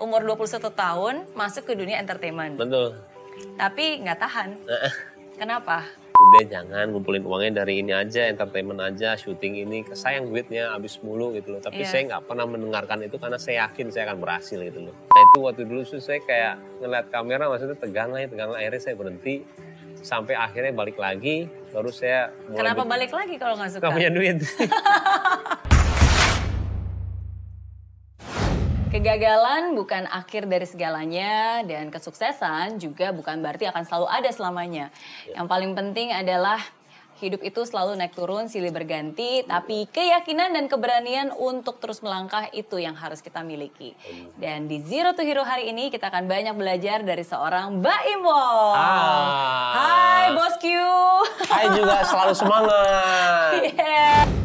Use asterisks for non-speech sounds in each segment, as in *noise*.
umur 21 tahun masuk ke dunia entertainment. Betul. Tapi nggak tahan. Kenapa? Udah jangan ngumpulin uangnya dari ini aja, entertainment aja, syuting ini. Sayang duitnya habis mulu gitu loh. Tapi Iya. saya nggak pernah mendengarkan itu karena saya yakin saya akan berhasil gitu loh. Nah itu waktu dulu tuh saya kayak ngeliat kamera maksudnya tegang lah ya, tegang lah. Akhirnya saya berhenti. Sampai akhirnya balik lagi, baru saya Kenapa balik lagi kalau nggak suka? nggak punya duit. *laughs* Kegagalan bukan akhir dari segalanya dan kesuksesan juga bukan berarti akan selalu ada selamanya. Yang paling penting adalah hidup itu selalu naik turun, silih berganti, tapi keyakinan dan keberanian untuk terus melangkah itu yang harus kita miliki. Dan di Zero to Hero hari ini kita akan banyak belajar dari seorang Mbak Imo. Ah. Hai Bos Q. Saya juga selalu semangat. *laughs* Yeah.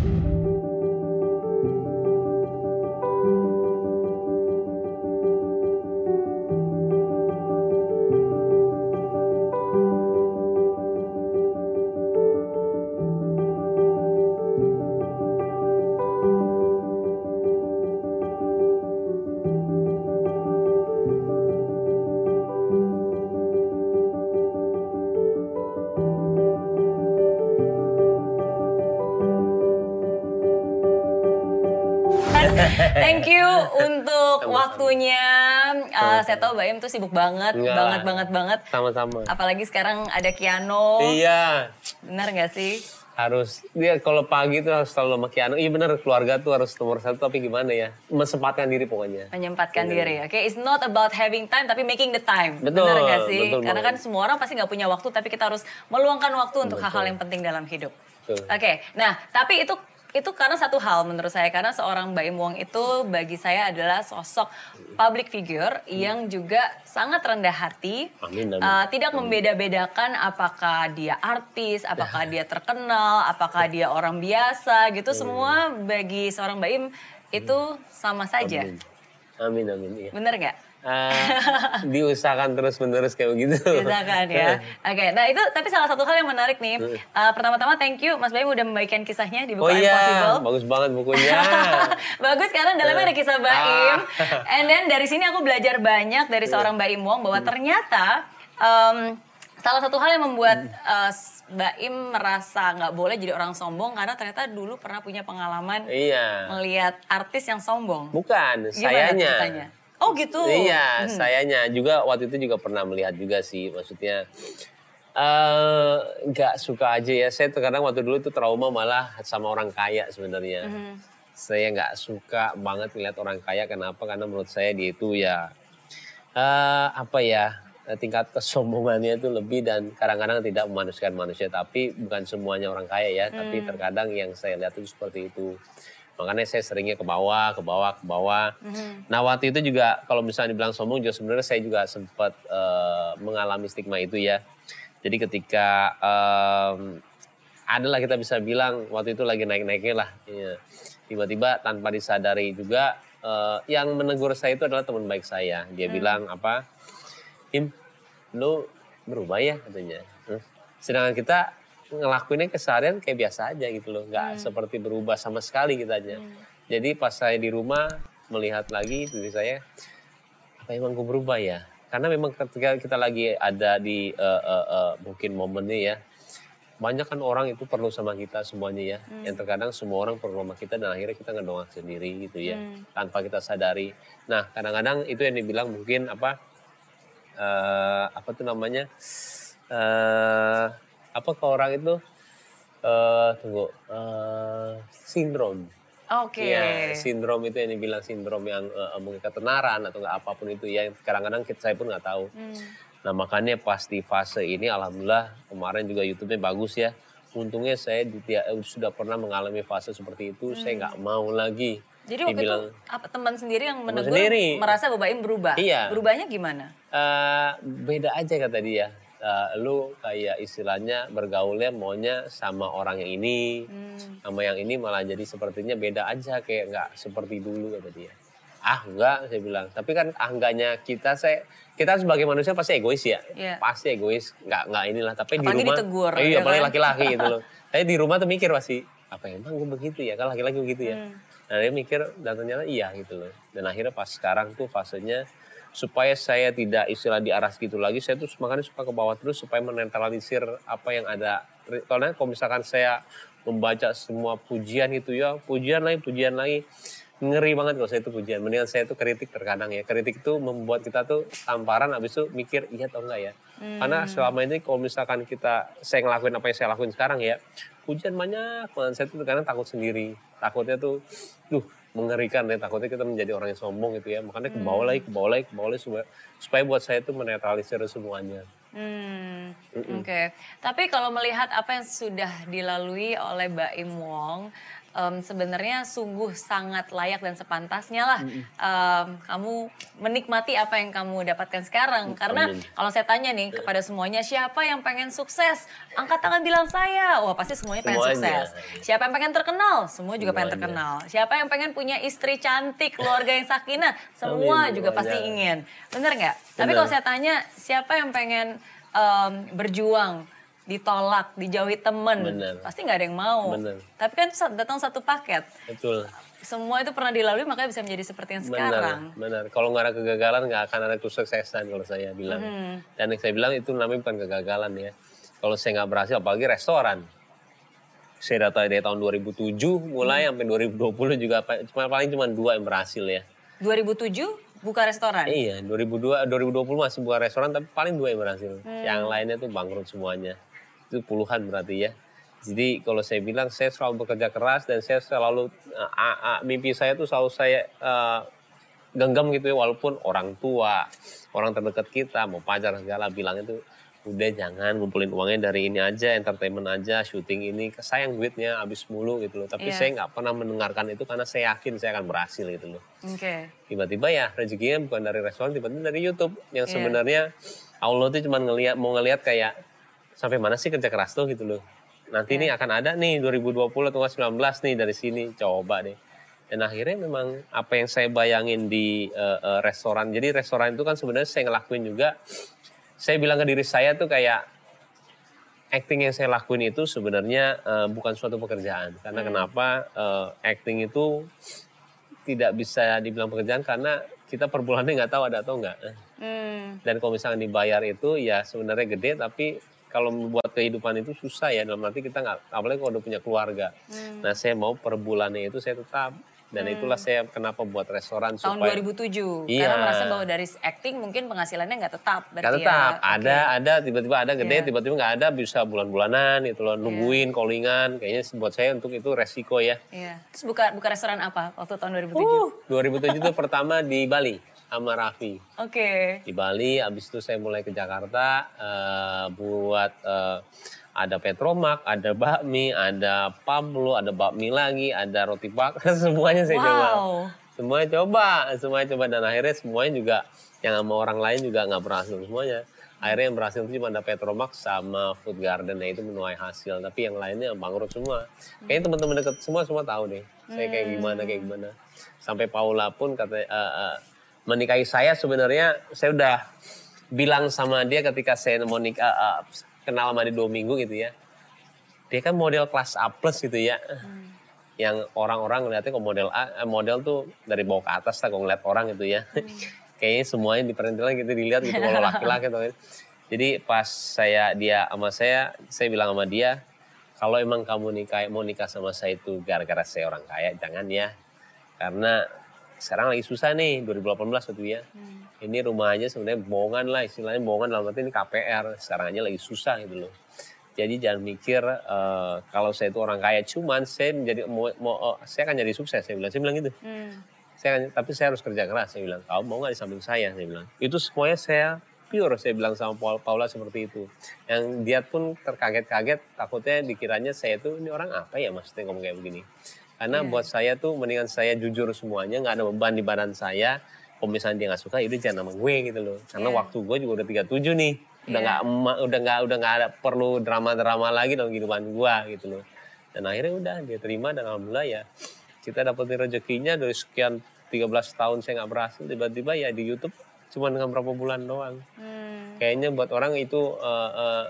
Thank you untuk waktunya. Uh, saya tahu Bayem tuh sibuk banget, Enggak banget, lah. banget, banget. Sama-sama. Apalagi sekarang ada Kiano. Iya. Benar nggak sih? harus dia kalau pagi tuh harus selalu sama Kiano. Iya bener keluarga tuh harus nomor satu tapi gimana ya mesempatkan diri pokoknya. Menyempatkan diri. Oke, it's not about having time tapi making the time. Betul, Benar nggak sih? betul Karena kan semua orang pasti nggak punya waktu tapi kita harus meluangkan waktu untuk hal-hal yang penting dalam hidup. Betul. Oke, nah tapi itu itu karena satu hal menurut saya karena seorang Mbak Im Wong itu bagi saya adalah sosok public figure yang juga sangat rendah hati, Amin, amin. Uh, tidak membeda-bedakan apakah dia artis, apakah dia terkenal, apakah dia orang biasa gitu semua bagi seorang Mbak Im itu sama saja, Amin. Amin amin iya. bener nggak? Ah, diusahakan terus menerus kayak begitu. Misalkan ya. *laughs* Oke, nah itu tapi salah satu hal yang menarik nih. Uh, pertama-tama thank you Mas Baim udah membagikan kisahnya di buku Oh iya, Impossible. bagus banget bukunya. *laughs* Bagus karena dalamnya ada kisah Baim. Ah. And then dari sini aku belajar banyak dari seorang Baim Wong bahwa ternyata em, salah satu hal yang membuat eh, Baim merasa nggak boleh jadi orang sombong karena ternyata dulu pernah punya pengalaman iya. melihat artis yang sombong. Bukan, Gimana sayanya. ceritanya? Oh gitu. Iya, sayanya juga waktu itu juga pernah melihat juga sih, maksudnya eh, nggak suka aja ya. Saya terkadang waktu dulu tuh trauma malah sama orang kaya sebenarnya. Saya nggak suka banget melihat orang kaya. Kenapa? Karena menurut saya dia itu ya eh, apa ya tingkat kesombongannya itu lebih dan kadang-kadang tidak memanusiakan manusia. Tapi bukan semuanya orang kaya ya. Tapi terkadang yang saya lihat itu seperti itu. Makanya saya seringnya ke bawah, ke bawah, ke bawah. Nah waktu itu juga kalau misalnya dibilang sombong juga sebenarnya saya juga sempat eh, mengalami stigma itu ya. Jadi ketika em, adalah kita bisa bilang waktu itu lagi naik-naiknya lah. Iya. Tiba-tiba tanpa disadari juga eh, yang menegur saya itu adalah teman baik saya. Dia bilang apa? Im, lu berubah ya katanya. Sedangkan kita ngelakuinnya keseharian kayak biasa aja gitu loh, nggak seperti berubah sama sekali kita aja. Jadi pas saya di rumah melihat lagi diri saya, apa emang gue berubah ya? Karena memang ketika kita lagi ada di eh, eh, eh, mungkin momennya ya, banyak kan orang itu perlu sama kita semuanya ya. Yang terkadang semua orang perlu sama kita dan akhirnya kita ngedongak sendiri gitu ya, tanpa kita sadari. Nah kadang-kadang itu yang dibilang mungkin apa? eh apa tuh namanya? Apa ke orang itu? eh tunggu, eh sindrom. Oke. Iya, sindrom itu yang dibilang sindrom yang eh, mungkin ketenaran atau nggak apa pun itu ya. Kadang-kadang kita saya pun nggak tahu. Hmm. Nah makanya pas di fase ini, alhamdulillah kemarin juga YouTube-nya bagus ya. Untungnya saya di- dia- eh, sudah pernah mengalami fase seperti itu. Saya nggak mau lagi. Hmm. Jadi waktu dibilang, itu apa teman sendiri yang menegur sendiri. merasa Mbak Baim berubah. Iya. Berubahnya gimana? "Eh, beda aja kata dia. Eh, lu kayak istilahnya bergaulnya maunya sama orang yang ini, Hmm. sama yang ini malah jadi sepertinya beda aja kayak nggak seperti dulu kata dia. Ah enggak saya bilang. Tapi kan ah enggaknya kita saya kita sebagai manusia pasti egois ya. Iya. Pasti egois. Nggak nggak inilah. Tapi Apalagi di rumah. ditegur, iya ya apalagi kan? laki-laki gitu loh. *laughs* Saya di rumah tuh mikir pasti apa emang gue begitu ya? Kan laki-laki begitu ya. Hmm. dan dia mikir dan ternyata iya gitu loh dan akhirnya pas sekarang tuh fasenya supaya saya tidak istilah di arah gitu lagi saya tuh makanya suka ke bawah terus supaya menetralisir apa yang ada. Karena kalau misalkan saya membaca semua pujian itu ya pujian lagi pujian lagi ngeri banget kalau saya itu pujian. Mendingan saya itu kritik terkadang ya. Kritik itu membuat kita tuh tamparan habis itu mikir iya atau enggak ya? Hmm. karena selama ini kalau misalkan kita saya ngelakuin apa yang saya lakuin sekarang ya pujian banyak banget. Saya tuh terkadang takut sendiri. Takutnya tuh duh mengerikan ya takutnya kita menjadi orang yang sombong gitu ya. Makanya ke bawah lagi ke bawah lagi ke bawah lagi supaya, supaya buat saya itu menetralisir semuanya. Hmm, Oke, okay. tapi kalau melihat apa yang sudah dilalui oleh Mbak Im Wong, um, sebenarnya sungguh sangat layak dan sepantasnya lah um, kamu menikmati apa yang kamu dapatkan sekarang. Karena kalau saya tanya nih kepada semuanya, siapa yang pengen sukses? Angkat tangan bilang saya. Wah pasti semuanya pengen semuanya. sukses. Siapa yang pengen terkenal? Semua juga semuanya. pengen terkenal. Siapa yang pengen punya istri cantik, keluarga yang sakinah? Semua Amin, juga pasti ingin. Bener nggak? Tapi kalau saya tanya, siapa yang pengen um, berjuang ditolak, dijauhi temen, Bener. pasti nggak ada yang mau. Bener. Tapi kan datang satu paket. Betul. Semua itu pernah dilalui makanya bisa menjadi seperti yang sekarang. Benar. Kalau nggak ada kegagalan nggak akan ada kesuksesan kalau saya bilang. Hmm. Dan yang saya bilang itu namanya bukan kegagalan ya. Kalau saya nggak berhasil, apalagi restoran. Saya data dari tahun 2007 mulai hmm. sampai 2020 juga cuma paling cuma dua yang berhasil ya. 2007 buka restoran? Iya, 2002 2020 masih buka restoran tapi paling dua yang berhasil. Hmm. Yang lainnya tuh bangkrut semuanya itu puluhan berarti ya. Jadi kalau saya bilang saya selalu bekerja keras dan saya selalu uh, uh, mimpi saya tuh selalu saya uh, genggam gitu ya walaupun orang tua, orang terdekat kita mau pacar segala bilang itu udah jangan ngumpulin uangnya dari ini aja, entertainment aja, syuting ini, sayang duitnya habis mulu gitu loh. Tapi yeah. saya nggak pernah mendengarkan itu karena saya yakin saya akan berhasil gitu loh. Oke. Okay. Tiba-tiba ya rezekinya bukan dari restoran, tiba-tiba dari YouTube yang yeah. sebenarnya Allah tuh cuma ngelihat mau ngelihat kayak sampai mana sih kerja keras tuh gitu loh. Nanti ya. nih akan ada nih 2020 atau 19 nih dari sini coba deh. Dan akhirnya memang apa yang saya bayangin di uh, uh, restoran. Jadi restoran itu kan sebenarnya saya ngelakuin juga. Saya bilang ke diri saya tuh kayak acting yang saya lakuin itu sebenarnya uh, bukan suatu pekerjaan. Karena hmm. kenapa uh, acting itu tidak bisa dibilang pekerjaan karena kita per bulannya nggak tahu ada atau enggak. Hmm. Dan kalau misalnya dibayar itu ya sebenarnya gede tapi kalau membuat kehidupan itu susah ya dalam arti kita nggak apalagi kalau udah punya keluarga. Hmm. Nah saya mau per bulannya itu saya tetap dan hmm. itulah saya kenapa buat restoran tahun supaya, 2007 iya. karena merasa bahwa dari acting mungkin penghasilannya nggak tetap nggak ya. tetap ya. ada okay. ada tiba-tiba ada gede yeah. tiba-tiba nggak ada bisa bulan-bulanan itu loh iya. nungguin yeah. callingan kayaknya buat saya untuk itu resiko ya yeah. terus buka buka restoran apa waktu tahun 2007 uh, 2007 itu pertama di Bali sama Raffi. Oke. Okay. Di Bali, abis itu saya mulai ke Jakarta uh, buat uh, ada Petromak, ada bakmi, ada Pablo, ada bakmi lagi, ada roti bakar, *laughs* semuanya saya wow. coba. Semuanya coba, semuanya coba dan akhirnya semuanya juga yang sama orang lain juga nggak berhasil semuanya. Akhirnya yang berhasil itu cuma ada Petromak sama Food Garden, nah itu menuai hasil. Tapi yang lainnya bangkrut semua. Kayaknya teman-teman dekat semua semua tahu deh. Saya kayak gimana kayak gimana. Sampai Paula pun kata uh, uh, menikahi saya sebenarnya saya udah bilang sama dia ketika saya mau nikah uh, kenal sama dia dua minggu gitu ya. Dia kan model kelas A plus gitu ya. Hmm. yang orang-orang ngeliatnya kok model A eh, model tuh dari bawah ke atas lah kok ngeliat orang gitu ya. Hmm. *laughs* kayaknya semuanya di perintilan gitu dilihat gitu kalau laki-laki tuh jadi pas saya dia sama saya saya bilang sama dia kalau emang kamu nikah mau nikah sama saya itu gara-gara saya orang kaya jangan ya. Karena sekarang lagi susah nih 2018 waktu ya. Hmm. Ini rumahnya sebenarnya bohongan lah istilahnya bohongan dalam arti ini KPR. Sekarang aja lagi susah gitu loh. Jadi jangan mikir uh, kalau saya itu orang kaya cuman saya menjadi mau, mau uh, saya akan jadi sukses saya bilang. Saya bilang gitu. Hmm. Saya akan, tapi saya harus kerja keras saya bilang. Kamu mau nggak di samping saya saya bilang. Itu semuanya saya pure saya bilang sama Paula seperti itu. Yang dia pun terkaget-kaget takutnya dikiranya saya itu ini orang apa ya maksudnya ngomong kayak begini. Karena yeah. buat saya tuh mendingan saya jujur semuanya, nggak ada beban di badan saya. Kalau misalnya dia nggak suka, itu ya jangan sama gue gitu loh. Karena yeah. waktu gue juga udah 37 nih. Udah iya. nggak yeah. udah nggak udah nggak ada perlu drama-drama lagi dalam kehidupan gue gitu loh. Dan akhirnya udah dia terima dan alhamdulillah ya kita dapetin rezekinya dari sekian 13 tahun saya nggak berhasil tiba-tiba ya di YouTube cuma dengan berapa bulan doang. Hmm. Kayaknya buat orang itu uh, uh,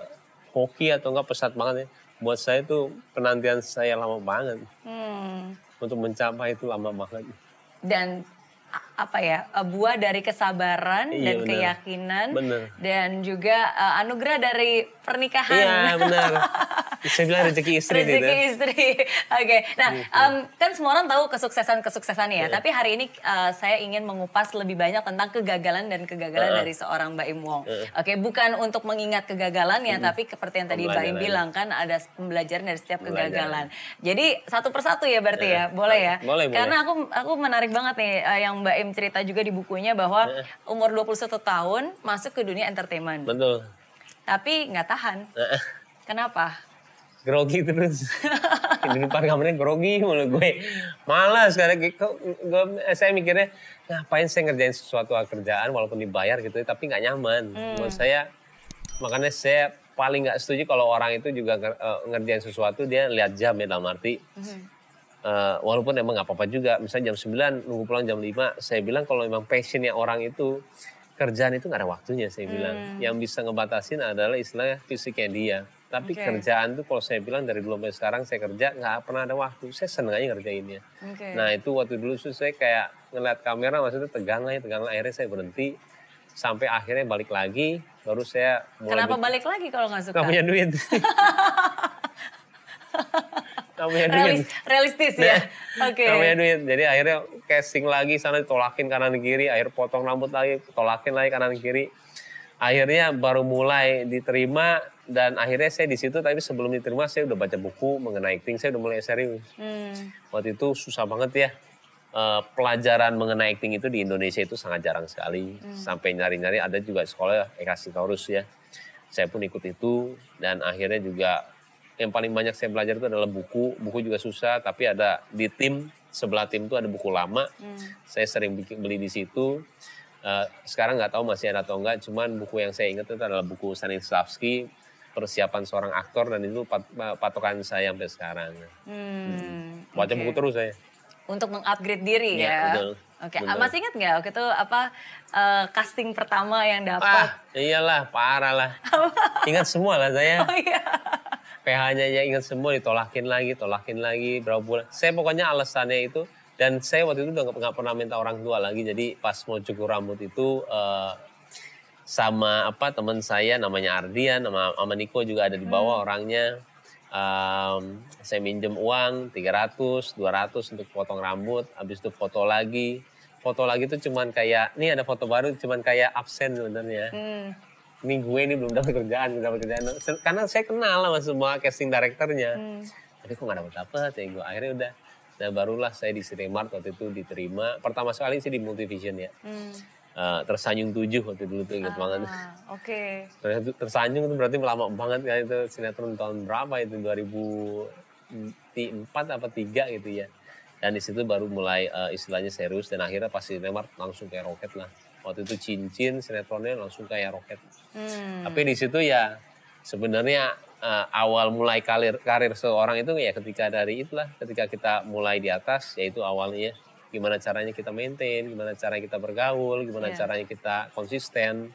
hoki atau enggak pesat banget ya buat saya tuh penantian saya lama banget. Hmm. untuk mencapai itu lama banget. Dan apa ya uh, buah dari kesabaran Iya, dan benar. keyakinan Benar. dan juga uh, anugerah dari pernikahan. Iya benar. *laughs* Saya bilang rezeki istri nih. Rezeki tuh. istri. *laughs* Oke. Nah, em, kan semua orang tahu kesuksesan-kesuksesan ya. Tapi hari ini eh, saya ingin mengupas lebih banyak tentang kegagalan dan kegagalan Heeh. dari seorang Mbak Im Wong. Oke, bukan untuk mengingat kegagalannya, tapi seperti yang tadi Mbak Im bilang kan ada pembelajaran dari setiap kegagalan. Jadi satu persatu ya berarti ya, boleh ya? Boleh, boleh. Karena aku aku menarik banget nih eh, yang Mbak Im cerita juga di bukunya bahwa umur 21 tahun masuk ke dunia entertainment. Betul. Tapi nggak tahan. Heeh. Kenapa? grogi terus *laughs* di depan kameranya grogi mulu gue malas karena gue, gue- saya mikirnya ngapain saya ngerjain sesuatu kerjaan walaupun dibayar gitu tapi nggak nyaman menurut saya makanya saya paling nggak setuju kalau orang itu juga eh, ngerjain sesuatu dia lihat jam ya dalam arti eh, walaupun emang nggak apa-apa juga. Misalnya jam 9 nunggu pulang jam 5 saya bilang kalau emang passionnya orang itu kerjaan itu nggak ada waktunya saya bilang. Yang bisa ngebatasin adalah istilahnya fisiknya dia. Tapi Oke. kerjaan tuh kalau saya bilang dari dulu sampai sekarang saya kerja nggak pernah ada waktu. Saya seneng aja ngerjainnya. Oke. nah itu waktu dulu tuh saya kayak ngeliat kamera maksudnya tegang ya tegang. Lah akhirnya saya berhenti. Sampai akhirnya balik lagi baru saya mulai Kenapa balik lagi kalau nggak suka? nggak punya duit *laughs* nggak punya duit Realis- realistis ya. Oke. Nggak punya duit. Jadi akhirnya casting lagi sana ditolakin kanan kiri, akhir potong rambut lagi, tolakin lagi kanan kiri. Akhirnya baru mulai diterima dan akhirnya saya di situ tapi sebelum diterima saya udah baca buku mengenai acting, saya udah mulai serius. Hmm. Waktu itu susah banget ya. Eh, pelajaran mengenai acting itu di Indonesia itu sangat jarang sekali. Sampai nyari-nyari ada juga sekolah Eka Sitorus ya. Saya pun ikut itu dan akhirnya juga yang paling banyak saya belajar itu adalah buku. Buku juga susah tapi ada di tim sebelah tim itu ada buku lama. Saya sering bikin beli di situ. Eh, sekarang nggak tahu masih ada atau enggak. Cuman buku yang saya ingat itu adalah buku Stanislavski persiapan seorang aktor dan itu pat- patokan saya sampai sekarang. Hmm. Baca oke. buku terus saya. Untuk mengupgrade diri Iya, ya. betul. Oke, Betul. masih ingat nggak waktu itu apa eh, casting pertama yang Ah, dapat? iyalah, parah lah. Ingat semua lah saya. Oh iya. PH-nya ya ingat semua, ditolakin lagi, tolakin lagi, berapa bulan. Saya pokoknya alasannya itu, dan saya waktu itu udah nggak- pernah minta orang tua lagi. Jadi pas mau cukur rambut itu, eh, sama apa teman saya namanya Ardian, sama, sama Niko juga ada di bawah orangnya. Em, saya minjem uang 300, 200 untuk potong rambut, habis itu foto lagi. Foto lagi itu cuman kayak, nih ada foto baru cuman kayak absen sebenarnya Hmm. Ini gue ini belum dapat kerjaan, belum dapat kerjaan. Karena saya kenal sama semua casting directornya. Hmm. Tapi kok gak dapat dapat ya gue. Akhirnya udah. Nah barulah saya di Cinemark waktu itu diterima. Pertama sekali sih di Multivision ya. Hmm. Eh, tersanjung 7 waktu dulu tuh inget banget. Ah, Oke. Ternyata tersanjung itu berarti lama banget kan itu sinetron tahun berapa itu 2004 apa 3 gitu ya. Dan di situ baru mulai eh, istilahnya serius dan akhirnya pas di Cinemark langsung kayak roket lah. Waktu itu cincin sinetronnya langsung kayak roket. Hmm. Tapi di situ ya sebenarnya eh, awal mulai karir karir seorang itu ya ketika dari itulah ketika kita mulai di atas yaitu awalnya gimana caranya kita maintain, gimana caranya kita bergaul, gimana Iya. caranya kita konsisten.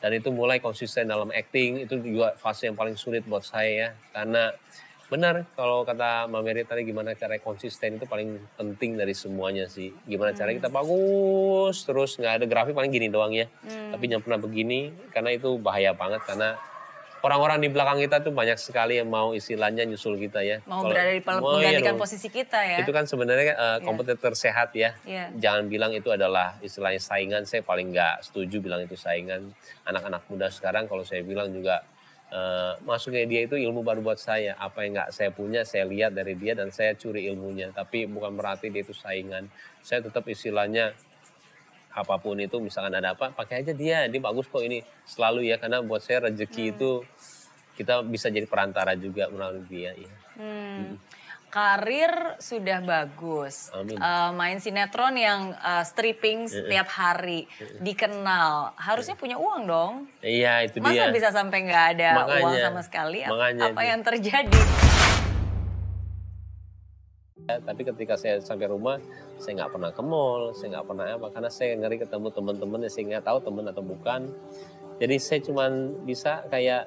Dan itu mulai konsisten dalam acting itu juga fase yang paling sulit buat saya ya karena benar kalau kata Mbak Mary tadi gimana cara konsisten itu paling penting dari semuanya sih. Gimana cara kita bagus terus nggak ada grafik paling gini doang ya. Tapi jangan pernah begini karena itu bahaya banget karena orang-orang di belakang kita tuh banyak sekali yang mau istilahnya nyusul kita ya. Mau Kalau- berada di pel- Oh, iya menggantikan dong. posisi kita ya. Itu kan sebenarnya eh, kompetitor sehat ya. Iya. Jangan bilang itu adalah istilahnya saingan. Saya paling nggak setuju bilang itu saingan. Anak-anak muda sekarang kalau saya bilang juga eh, masuknya dia itu ilmu baru buat saya. Apa yang nggak saya punya saya lihat dari dia dan saya curi ilmunya. Tapi bukan berarti dia itu saingan. Saya tetap istilahnya apa pun itu misalkan ada apa pakai aja dia dia bagus kok ini selalu ya karena buat saya rezeki itu kita bisa jadi perantara juga melalui dia ya. Hmm. Karir sudah bagus. Amin. Eh, main sinetron yang eh, stripping setiap hari, dikenal. Harusnya punya uang dong. Iya itu Masa dia. bisa sampai nggak ada Makanya, uang sama sekali? Makanya Apa itu. yang terjadi? Ya, tapi ketika saya sampai rumah, saya nggak pernah ke mall, saya nggak pernah apa, karena saya ngeri ketemu teman-teman saya nggak tahu teman atau bukan. Jadi saya cuman bisa kayak